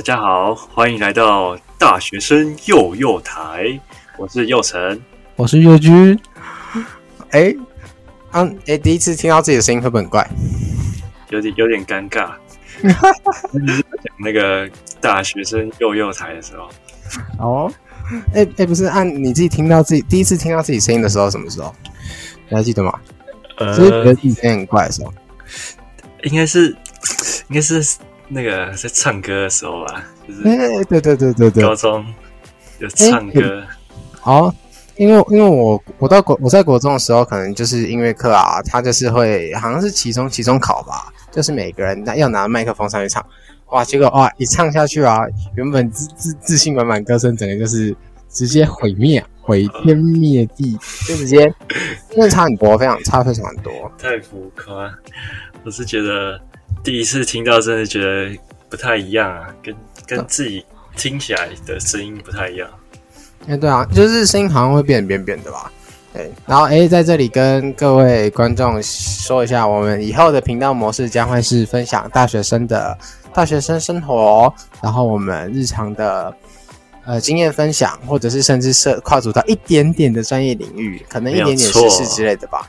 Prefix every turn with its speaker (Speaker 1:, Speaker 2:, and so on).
Speaker 1: 大家好，欢迎来到大学生幼幼台，我是幼成。
Speaker 2: 我是幼君。哎，啊，哎，第一次听到自己的声音会不会很怪？
Speaker 1: 有点有点尴尬。讲那个大学生幼幼台的时候，
Speaker 2: 哦，哎哎，不是按你自己听到自己第一次听到自己声音的时候，什么时候？你还记得吗？
Speaker 1: 呃，
Speaker 2: 就是觉得自己声音很怪的时候。
Speaker 1: 应该是应该是那个在唱歌的时候吧，就是
Speaker 2: 哎，对对对对对。
Speaker 1: 高中有唱歌。
Speaker 2: 哦，因为因为我我到国我在国中的时候，可能就是音乐课啊，他就是会好像是期中期中考吧，就是每个人拿要拿麦克风上去唱，哇，结果哇一唱下去啊，原本自自自信满满歌声，整个就是直接毁灭，毁天灭地，就直接真的差很多，非常差非常多。
Speaker 1: 太浮夸，我是觉得第一次听到，真的觉得不太一样啊，跟跟自己听起来的声音不太一样。
Speaker 2: 哎，对啊，就是声音好像会变变变的吧？对，然后哎，在这里跟各位观众说一下，我们以后的频道模式将会是分享大学生的大学生生活，然后我们日常的呃经验分享，或者是甚至涉跨足到一点点的专业领域，可能一点点知识之类的吧。